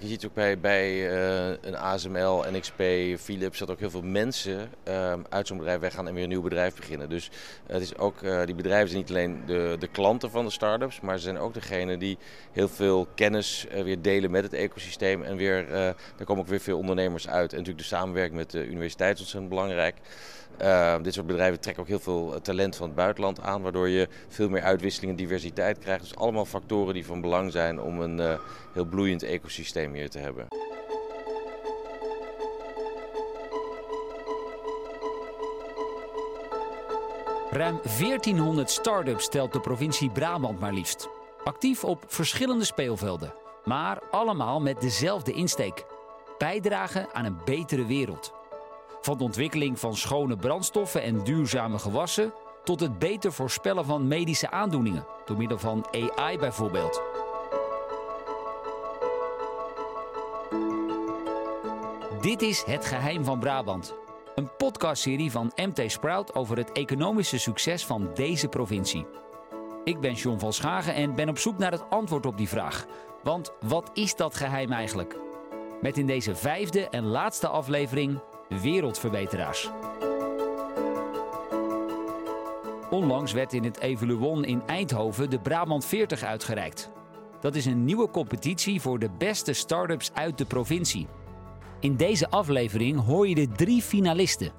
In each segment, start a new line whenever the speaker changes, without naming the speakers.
Je ziet ook bij, bij uh, een ASML, NXP, Philips dat ook heel veel mensen uh, uit zo'n bedrijf weggaan en weer een nieuw bedrijf beginnen. Dus het is ook, uh, die bedrijven zijn niet alleen de, de klanten van de start-ups, maar ze zijn ook degene die heel veel kennis weer delen met het ecosysteem. En weer, daar komen ook weer veel ondernemers uit. En natuurlijk de samenwerking met de universiteit is ontzettend belangrijk. Uh, dit soort bedrijven trekken ook heel veel talent van het buitenland aan, waardoor je veel meer uitwisseling en diversiteit krijgt. Dus allemaal factoren die van belang zijn om een uh, heel bloeiend ecosysteem hier te hebben.
Ruim 1400 start-ups stelt de provincie Brabant maar liefst. Actief op verschillende speelvelden, maar allemaal met dezelfde insteek: bijdragen aan een betere wereld. Van de ontwikkeling van schone brandstoffen en duurzame gewassen tot het beter voorspellen van medische aandoeningen, door middel van AI bijvoorbeeld. Dit is Het Geheim van Brabant. Een podcastserie van MT Sprout over het economische succes van deze provincie. Ik ben John van Schagen en ben op zoek naar het antwoord op die vraag. Want wat is dat geheim eigenlijk? Met in deze vijfde en laatste aflevering wereldverbeteraars. Onlangs werd in het Evaluon in Eindhoven de Brabant 40 uitgereikt. Dat is een nieuwe competitie voor de beste start-ups uit de provincie. In deze aflevering hoor je de drie finalisten.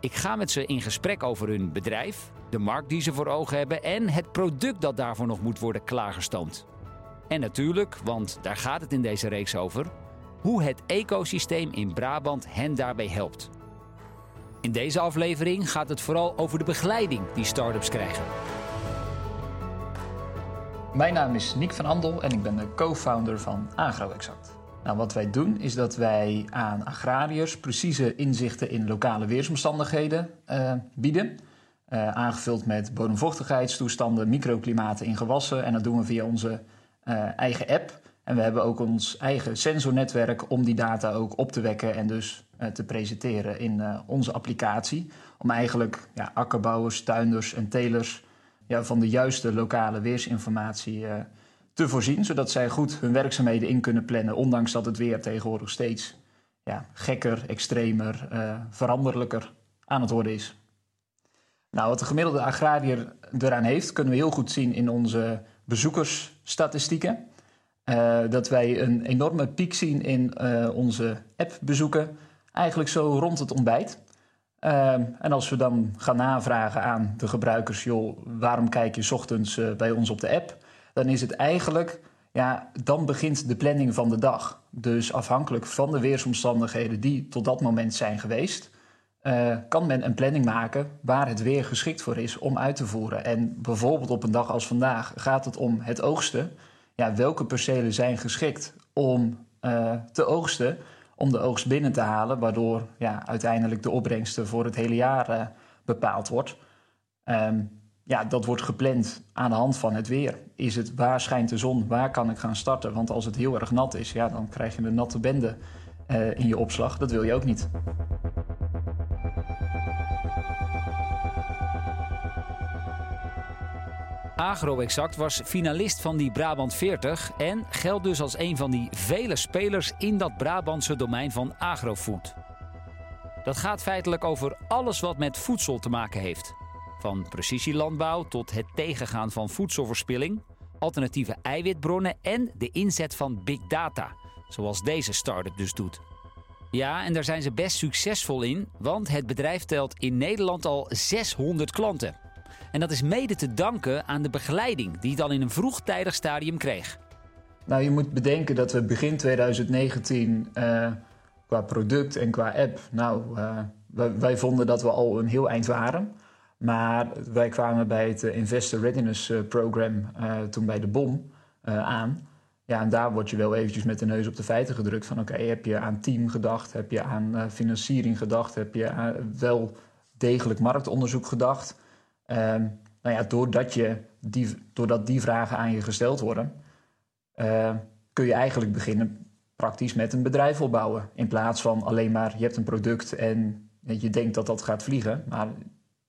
Ik ga met ze in gesprek over hun bedrijf, de markt die ze voor ogen hebben en het product dat daarvoor nog moet worden klaargestoomd. En natuurlijk, want daar gaat het in deze reeks over, hoe het ecosysteem in Brabant hen daarbij helpt. In deze aflevering gaat het vooral over de begeleiding die start-ups krijgen.
Mijn naam is Nick van Andel en ik ben de co-founder van AgroExact. Nou, wat wij doen is dat wij aan agrariërs precieze inzichten in lokale weersomstandigheden uh, bieden. Uh, aangevuld met bodemvochtigheidstoestanden, microklimaten in gewassen. En dat doen we via onze uh, eigen app. En we hebben ook ons eigen sensornetwerk om die data ook op te wekken en dus uh, te presenteren in uh, onze applicatie. Om eigenlijk ja, akkerbouwers, tuinders en telers ja, van de juiste lokale weersinformatie uh, te voorzien. Zodat zij goed hun werkzaamheden in kunnen plannen, ondanks dat het weer tegenwoordig steeds ja, gekker, extremer, veranderlijker aan het worden is. Nou, wat de gemiddelde agrariër eraan heeft, kunnen we heel goed zien in onze bezoekersstatistieken. Uh, dat wij een enorme piek zien in uh, onze appbezoeken, eigenlijk zo rond het ontbijt. Uh, en als we dan gaan navragen aan de gebruikers, joh, waarom kijk je ochtends bij ons op de app? Dan is het eigenlijk, ja, dan begint de planning van de dag. Dus afhankelijk van de weersomstandigheden die tot dat moment zijn geweest, kan men een planning maken waar het weer geschikt voor is om uit te voeren. En bijvoorbeeld op een dag als vandaag gaat het om het oogsten ja, welke percelen zijn geschikt om uh, te oogsten, om de oogst binnen te halen, waardoor ja, uiteindelijk de opbrengsten voor het hele jaar uh, bepaald wordt. Um, ja, dat wordt gepland aan de hand van het weer. Is het waar schijnt de zon, waar kan ik gaan starten? Want als het heel erg nat is, ja, dan krijg je een natte bende uh, in je opslag. Dat wil je ook niet.
AgroExact was finalist van die Brabant 40 en geldt dus als een van die vele spelers in dat Brabantse domein van agrofood. Dat gaat feitelijk over alles wat met voedsel te maken heeft. Van precisielandbouw tot het tegengaan van voedselverspilling, alternatieve eiwitbronnen en de inzet van big data, zoals deze start-up dus doet. Ja, en daar zijn ze best succesvol in, want het bedrijf telt in Nederland al 600 klanten. En dat is mede te danken aan de begeleiding die het al in een vroegtijdig stadium kreeg.
Nou, je moet bedenken dat we begin 2019 uh, qua product en qua app, nou, uh, wij, vonden dat we al een heel eind waren. Maar wij kwamen bij het Investor Readiness Program toen bij de BOM aan. Ja, en daar word je wel eventjes met de neus op de feiten gedrukt van oké, heb je aan team gedacht, heb je aan financiering gedacht, heb je wel degelijk marktonderzoek gedacht. Um, nou ja, doordat, je die, doordat die vragen aan je gesteld worden, uh, kun je eigenlijk beginnen praktisch met een bedrijf opbouwen. In plaats van alleen maar je hebt een product en je denkt dat dat gaat vliegen. Maar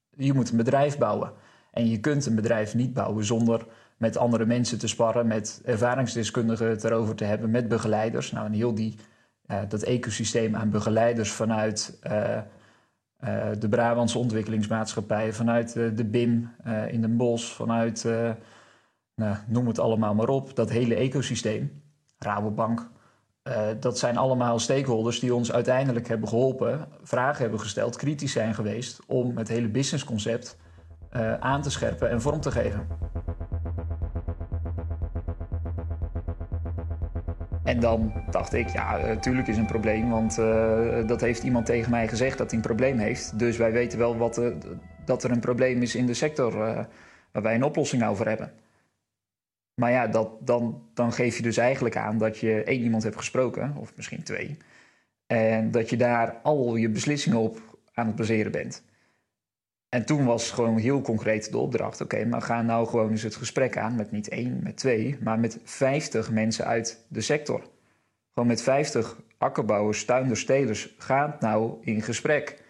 je moet een bedrijf bouwen. En je kunt een bedrijf niet bouwen zonder met andere mensen te sparren, met ervaringsdeskundigen het erover te hebben, met begeleiders. Nou, en heel die, dat ecosysteem aan begeleiders vanuit de Brabantse ontwikkelingsmaatschappij, vanuit de BIM in Den Bosch, vanuit, nou, noem het allemaal maar op, dat hele ecosysteem, Rabobank. dat zijn allemaal stakeholders die ons uiteindelijk hebben geholpen, vragen hebben gesteld, kritisch zijn geweest om het hele businessconcept aan te scherpen en vorm te geven. En dan dacht ik, ja, natuurlijk is een probleem, want uh, dat heeft iemand tegen mij gezegd dat hij een probleem heeft. Dus wij weten wel wat, uh, dat er een probleem is in de sector waar wij een oplossing over hebben. Maar ja, dat, dan, dan geef je dus eigenlijk aan dat je één iemand hebt gesproken, of misschien twee. En dat je daar al je beslissingen op aan het baseren bent. En toen was gewoon heel concreet de opdracht: oké, maar ga nou gewoon eens het gesprek aan met niet één, met twee, maar met vijftig mensen uit de sector. Gewoon met vijftig akkerbouwers, tuinders, telers. Ga nou in gesprek.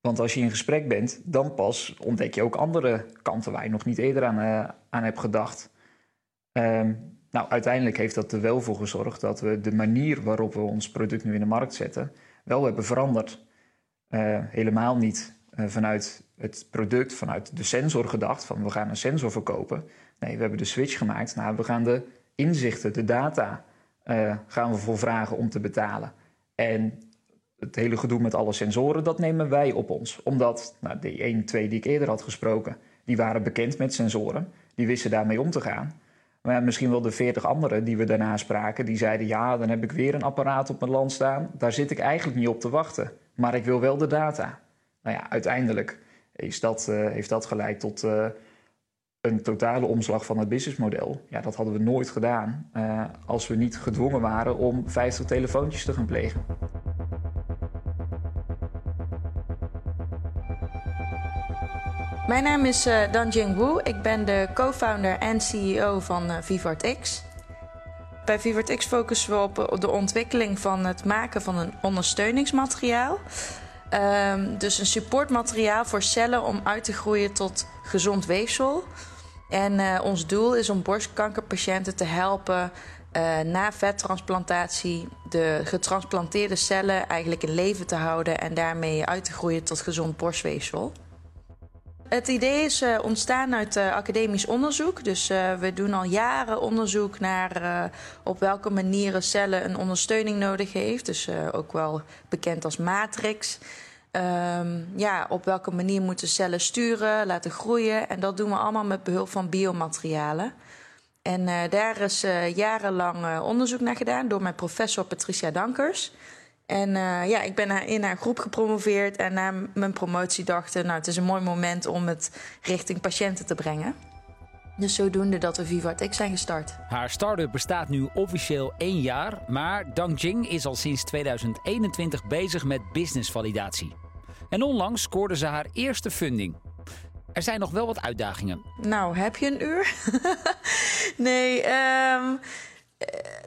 Want als je in gesprek bent, dan pas ontdek je ook andere kanten waar je nog niet eerder aan, uh, aan hebt gedacht. Um, nou, uiteindelijk heeft dat er wel voor gezorgd dat we de manier waarop we ons product nu in de markt zetten, wel hebben veranderd. Uh, helemaal niet vanuit het product vanuit de sensor gedacht, van we gaan een sensor verkopen. Nee, we hebben de switch gemaakt. Nou, we gaan de inzichten, de data, uh, gaan we voor vragen om te betalen. En het hele gedoe met alle sensoren, dat nemen wij op ons. Omdat, nou, die 1, 2 die ik eerder had gesproken, die waren bekend met sensoren. Die wisten daarmee om te gaan. Maar misschien wel de 40 anderen die we daarna spraken, die zeiden: Ja, dan heb ik weer een apparaat op mijn land staan. Daar zit ik eigenlijk niet op te wachten. Maar ik wil wel de data. Nou ja, uiteindelijk is dat, uh, heeft dat geleid tot uh, een totale omslag van het businessmodel. Ja, dat hadden we nooit gedaan uh, als we niet gedwongen waren om 50 telefoontjes te gaan plegen.
Mijn naam is uh, Danjing Wu. Ik ben de co-founder en CEO van VivartX. Bij VivartX focussen we op de ontwikkeling van het maken van een ondersteuningsmateriaal. Um, dus een supportmateriaal voor cellen om uit te groeien tot gezond weefsel. En uh, ons doel is om borstkankerpatiënten te helpen uh, na vettransplantatie de getransplanteerde cellen eigenlijk in leven te houden en daarmee uit te groeien tot gezond borstweefsel. Het idee is uh, ontstaan uit uh, academisch onderzoek. Dus uh, we doen al jaren onderzoek naar op welke manieren cellen een ondersteuning nodig heeft. Dus ook wel bekend als matrix. Um, ja, op welke manier moeten cellen sturen, laten groeien. En dat doen we allemaal met behulp van biomaterialen. En daar is jarenlang onderzoek naar gedaan door mijn professor Patricia Dankers. En uh, ja, ik ben in haar groep gepromoveerd en na mijn promotie dachten, nou, het is een mooi moment om het richting patiënten te brengen. Dus zodoende dat we VivaTech zijn gestart.
Haar start-up bestaat nu officieel één jaar, maar Dang Jing is al sinds 2021 bezig met businessvalidatie. En onlangs scoorde ze haar eerste funding. Er zijn nog wel wat uitdagingen.
Nou, heb je een uur? nee, um,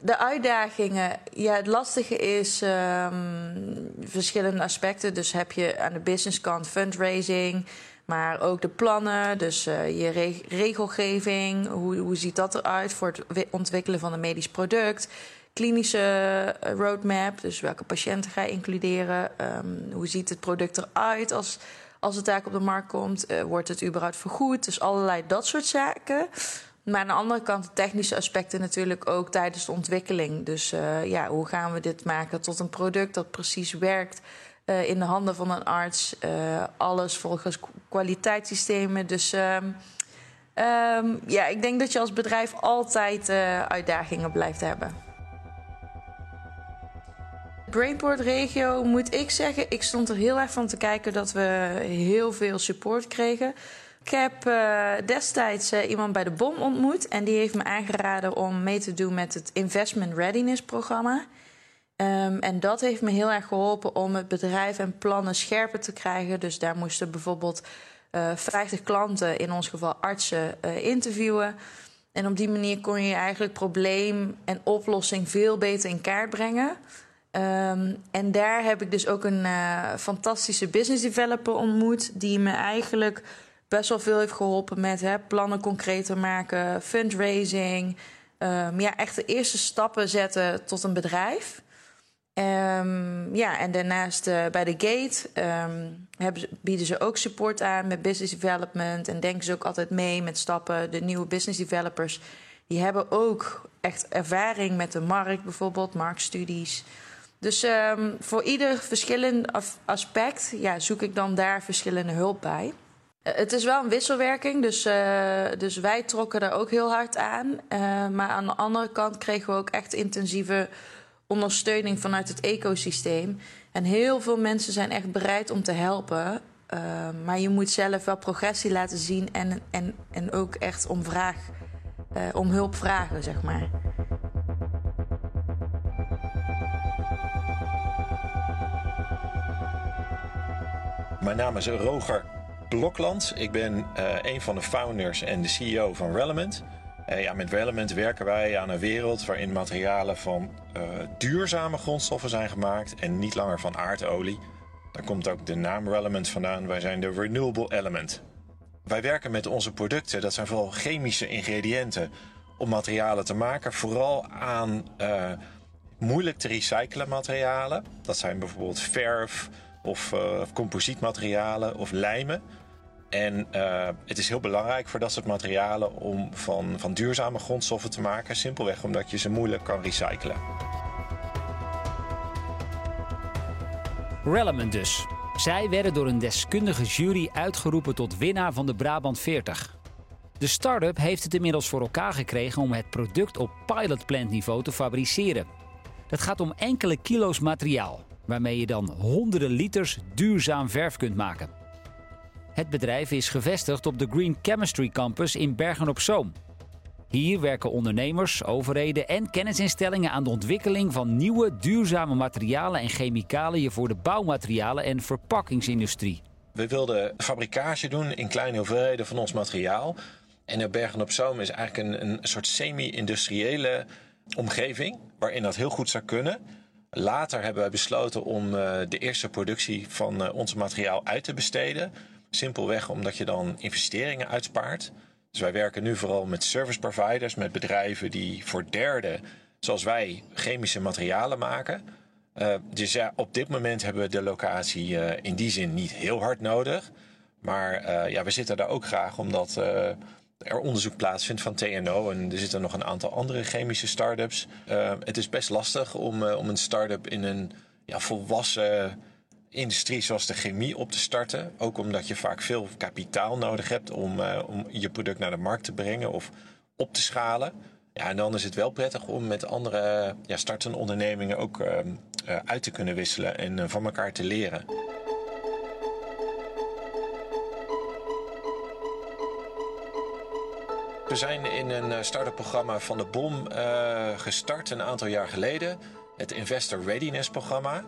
de uitdagingen, ja, het lastige is um, verschillende aspecten. Dus heb je aan de businesskant fundraising, maar ook de plannen, dus uh, je re regelgeving. Hoe, hoe ziet dat eruit voor het ontwikkelen van een medisch product? Klinische eh, roadmap, dus welke patiënten ga je includeren? Um, hoe ziet het product eruit als, als het daar op de markt komt? Uh, wordt het überhaupt vergoed? Dus allerlei dat soort zaken. Maar aan de andere kant de technische aspecten natuurlijk ook tijdens de ontwikkeling. Dus uh, ja, hoe gaan we dit maken tot een product dat precies werkt uh, in de handen van een arts? Uh, alles volgens kwaliteitssystemen. Dus um, um, ja, ik denk dat je als bedrijf altijd uitdagingen blijft hebben. Brainport regio moet ik zeggen, ik stond er heel erg van te kijken dat we heel veel support kregen. Ik heb uh, destijds uh, iemand bij de BOM ontmoet en die heeft me aangeraden om mee te doen met het Investment Readiness programma. Um, en dat heeft me heel erg geholpen om het bedrijf en plannen scherper te krijgen. Dus daar moesten bijvoorbeeld uh, eh, 50 klanten, in ons geval artsen, interviewen. En op die manier kon je eigenlijk probleem en oplossing veel beter in kaart brengen. Um, en daar heb ik dus ook een fantastische business developer ontmoet die me eigenlijk best wel veel heeft geholpen met hè, plannen concreter maken, fundraising. Um, ja, echt de eerste stappen zetten tot een bedrijf. Um, ja, en daarnaast uh, bij de Gate um, hebben bieden ze ook support aan met business development. En denken ze ook altijd mee met stappen. De nieuwe business developers die hebben ook echt ervaring met de markt, bijvoorbeeld marktstudies. Dus voor ieder verschillend aspect ja, zoek ik dan daar verschillende hulp bij. Uh, het is wel een wisselwerking, dus, uh, dus wij trokken daar ook heel hard aan. Uh, maar aan de andere kant kregen we ook echt intensieve ondersteuning vanuit het ecosysteem. En heel veel mensen zijn echt bereid om te helpen. maar je moet zelf wel progressie laten zien en, en, en ook echt om, vraag, om hulp vragen, zeg maar.
Mijn naam is Roger Blokland. Ik ben uh, een van de founders en de CEO van Relevant. Uh, ja, met Relevant werken wij aan een wereld waarin materialen van uh, duurzame grondstoffen zijn gemaakt en niet langer van aardolie. Daar komt ook de naam Relevant vandaan. Wij zijn de Renewable Element. Wij werken met onze producten, dat zijn vooral chemische ingrediënten, om materialen te maken. Vooral aan moeilijk te recyclen materialen. Dat zijn bijvoorbeeld verf, of, uh, composietmaterialen of lijmen. En uh, het is heel belangrijk voor dat soort materialen om van, van duurzame grondstoffen te maken. Simpelweg omdat je ze moeilijk kan recyclen.
Relevant dus. Zij werden door een deskundige jury uitgeroepen tot winnaar van de Brabant 40. De start-up heeft het inmiddels voor elkaar gekregen om het product op pilotplant niveau te fabriceren. Dat gaat om enkele kilo's materiaal, waarmee je dan honderden liters duurzaam verf kunt maken. Het bedrijf is gevestigd op de Green Chemistry Campus in Bergen op Zoom. Hier werken ondernemers, overheden en kennisinstellingen aan de ontwikkeling van nieuwe duurzame materialen en chemicaliën voor de bouwmaterialen en verpakkingsindustrie.
We wilden fabricage doen in kleine hoeveelheden van ons materiaal. En Bergen op Zoom is eigenlijk een, een soort semi-industriële omgeving waarin dat heel goed zou kunnen. Later hebben wij besloten om uh, de eerste productie van uh, ons materiaal uit te besteden. Simpelweg omdat je dan investeringen uitspaart. Dus wij werken nu vooral met service providers, met bedrijven die voor derden, zoals wij, chemische materialen maken. Uh, dus ja, op dit moment hebben we de locatie in die zin niet heel hard nodig. Maar ja, we zitten daar ook graag omdat er onderzoek plaatsvindt van TNO. En er zitten nog een aantal andere chemische start-ups. Het is best lastig om, om een start-up in een ja, volwassen industrie zoals de chemie op te starten. Ook omdat je vaak veel kapitaal nodig hebt om, uh, om je product naar de markt te brengen of op te schalen. Ja, en dan is het wel prettig om met andere ja, startende ondernemingen ook uit te kunnen wisselen en van elkaar te leren. We zijn in een start-up programma van de BOM gestart een aantal jaar geleden. Het Investor Readiness programma.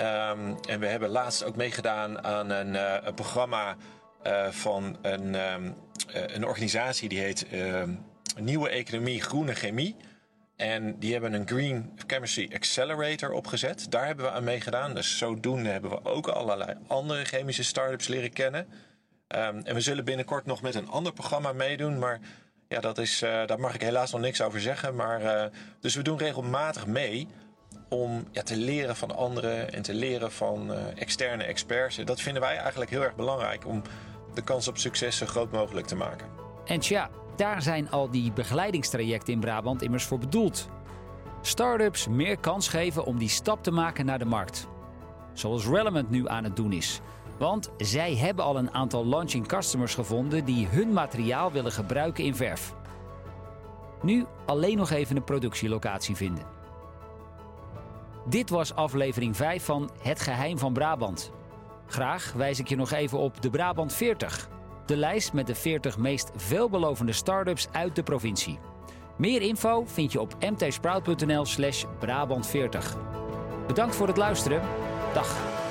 Um, en we hebben laatst ook meegedaan aan een, uh, een programma uh, van een, um, een organisatie die heet Nieuwe Economie Groene Chemie. En die hebben een Green Chemistry Accelerator opgezet. Daar hebben we aan meegedaan. Dus zodoende hebben we ook allerlei andere chemische start-ups leren kennen. En we zullen binnenkort nog met een ander programma meedoen. Maar ja, dat is, daar mag ik helaas nog niks over zeggen. Maar, dus we doen regelmatig mee om te leren van anderen en te leren van uh, externe experts. Dat vinden wij eigenlijk heel erg belangrijk om de kans op succes zo groot mogelijk te maken.
En tja, daar zijn al die begeleidingstrajecten in Brabant immers voor bedoeld. Startups meer kans geven om die stap te maken naar de markt. Zoals Relevant nu aan het doen is. Want zij hebben al een aantal launching customers gevonden die hun materiaal willen gebruiken in verf. Nu alleen nog even een productielocatie vinden. Dit was aflevering 5 van Het Geheim van Brabant. Graag wijs ik je nog even op de Brabant 40. De lijst met de 40 meest veelbelovende start-ups uit de provincie. Meer info vind je op mtsprout.nl slash Brabant40. Bedankt voor het luisteren. Dag.